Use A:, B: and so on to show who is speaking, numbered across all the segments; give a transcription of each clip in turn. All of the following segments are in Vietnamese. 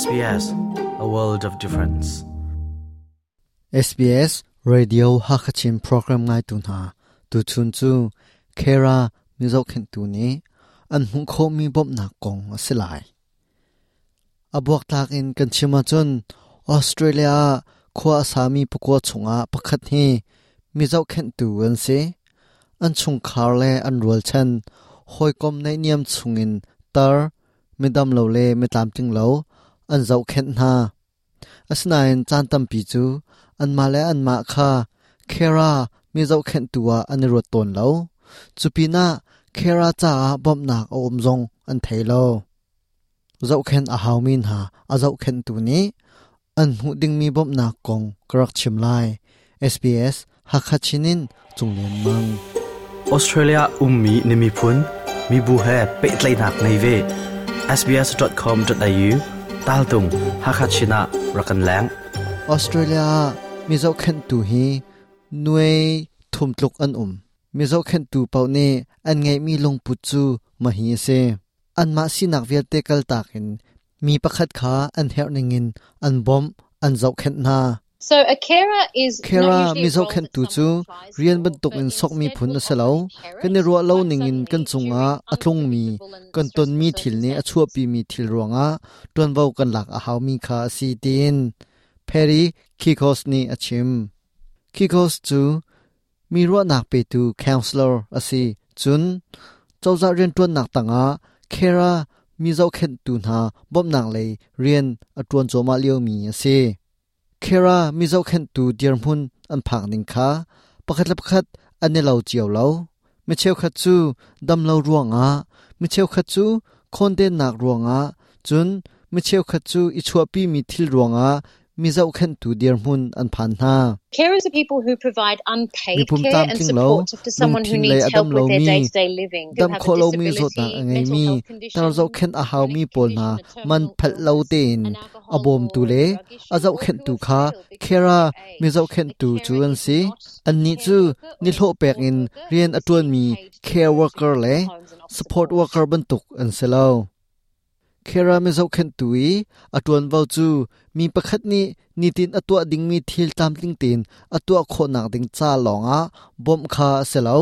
A: SBS a world of difference.
B: SBS Radio Hakachin program ngai tu na, tu chun chu Kera mizo khen tu ni, an hung kho mi bop na kong asilai abuak tak in kan chima chun, Australia khwa asami pukwa chunga pakhat hi mizo khen tu an se an chung khar le an rual chan hoi kom nei niam chungin tar, midam lo le mitlam ting lo อันเจ้าเข็นหาอสนายจานตัมปีจูอันมาและอันมาค่าเครามีเจ้าเข็นตัวอันรวดตนแล้วจูปีน่าเคราจ้าบอมหนักอมจงอันเทโลเจ้าเข็นอาหามินหาอาเจ้าเข็นตัวนี้อันหูดิงมีบอมหนักกงกรักชิมไล SBS ฮักขัชินินจงเลียนมัง
A: ออสเตรเลียอุ้มมีนิมิพุนมีบุเฮเปิดไลนักในเว sbs.com.au ตัลตุงฮักชินะรักันแรง
B: ออสเตรเลียมิเจ้าเข็นตูฮีหนวยทุมตลุกอันอุ่มมิเจ้าเข็นตูเป่าเนอันไงมีลงปุจูมาฮีเซอันมาสินักเวียเตกลตากินมีประคัดขาอันเฮรนิงินอันบอมอันเจ้าเข็นนา
C: So a carer is Kera mi zau khen tu chu rian ban tuk in sok mi phun na salo kan ro lo ning in kan chunga atlung mi kan ton mi thil ne achua
B: pi mi thil ronga ton vau kan lak a haw mi kha si tin Perry Kikos ni achim Kikos chu mi ro nak pe tu counselor asi chun chawza rian tuan nak tanga Kera mi zau khen tu na bom nak le rian atron choma liu mi ase Kera mi zau khen tu dir mun an phak ning kha pakhat la pakhat an lo chiaw lo mi cheu khat chu dam lo ruanga mi cheu khat chu khon de nak ruanga chun mi cheu khat chu i chua pi mi thil ruanga มิเจ้าเข็นตูเดียร์มุนอันผ่านหน้า
C: Carers are people who provide unpaid care and support to someone who needs help with their day-to-day living who have a disability, mental health condition, tar zo khen a haw mi pol na man phal lo ten abom tu le a zo khen tu kha kera mi zo khen tu chuan si an ni chu ni hlo pek in rian atun mi care worker le support worker
B: bantuk an selo khera mi zau khen tui atun vau chu mi pakhat ni, nitin atwa ding mi thil tam tling tin atwa kho nak ding cha longa bom kha selo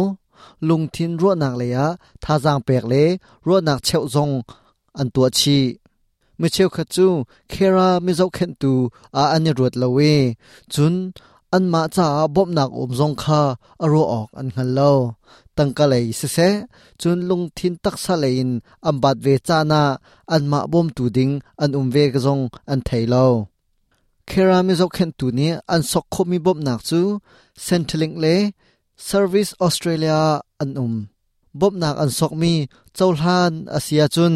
B: lung thin ro nak le ya tha jang pek le ro nak cheu zong, an tua chi. Mi cheu kha chu khera mi zau khen tu a ani ruat lawe chun, an ma cha bom nak um zong kha aro ok an hal lo tangka lei se xe, chun lung thin tak sa lein âm bat ve cha na an mạ bom tu ding an um ve ka zong an lâu. Khi khera mi zau khen tu ni an sok kho mi bom nak chu centrelink le service australia an um. Bom nak an sok mi chawlhan asia chun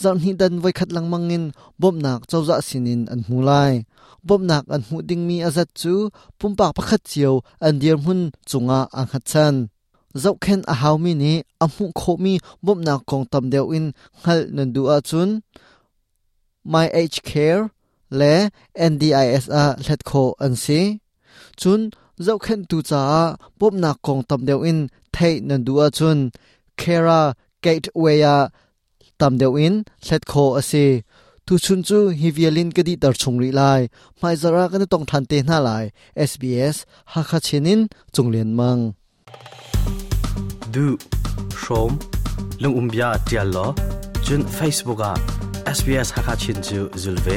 B: zan hi dan voi khat lang mangin bom nak chawza sinin an mulai bom nak an hu ding mi azat chu pumpak pakhat chiao an dir mun chunga ang hat chan zau khen a hau mi ni a mu kho mi bom na kong tam deu in, ngal nan du a chun, my age care, le ndis a, let kho an si. Chun zau khen tu cha bom na kong tam deu in, thei nan du a chun, kera gateway a tam deu in, let kho ase tu chun chu, hi vialin ka di tar chung ri lai, mai zara kan tong than te na lai sbs ha kha chenin chunglen mang.
A: Du shom lung umbia tial lo chun facebook a sbs hakachin chu zulve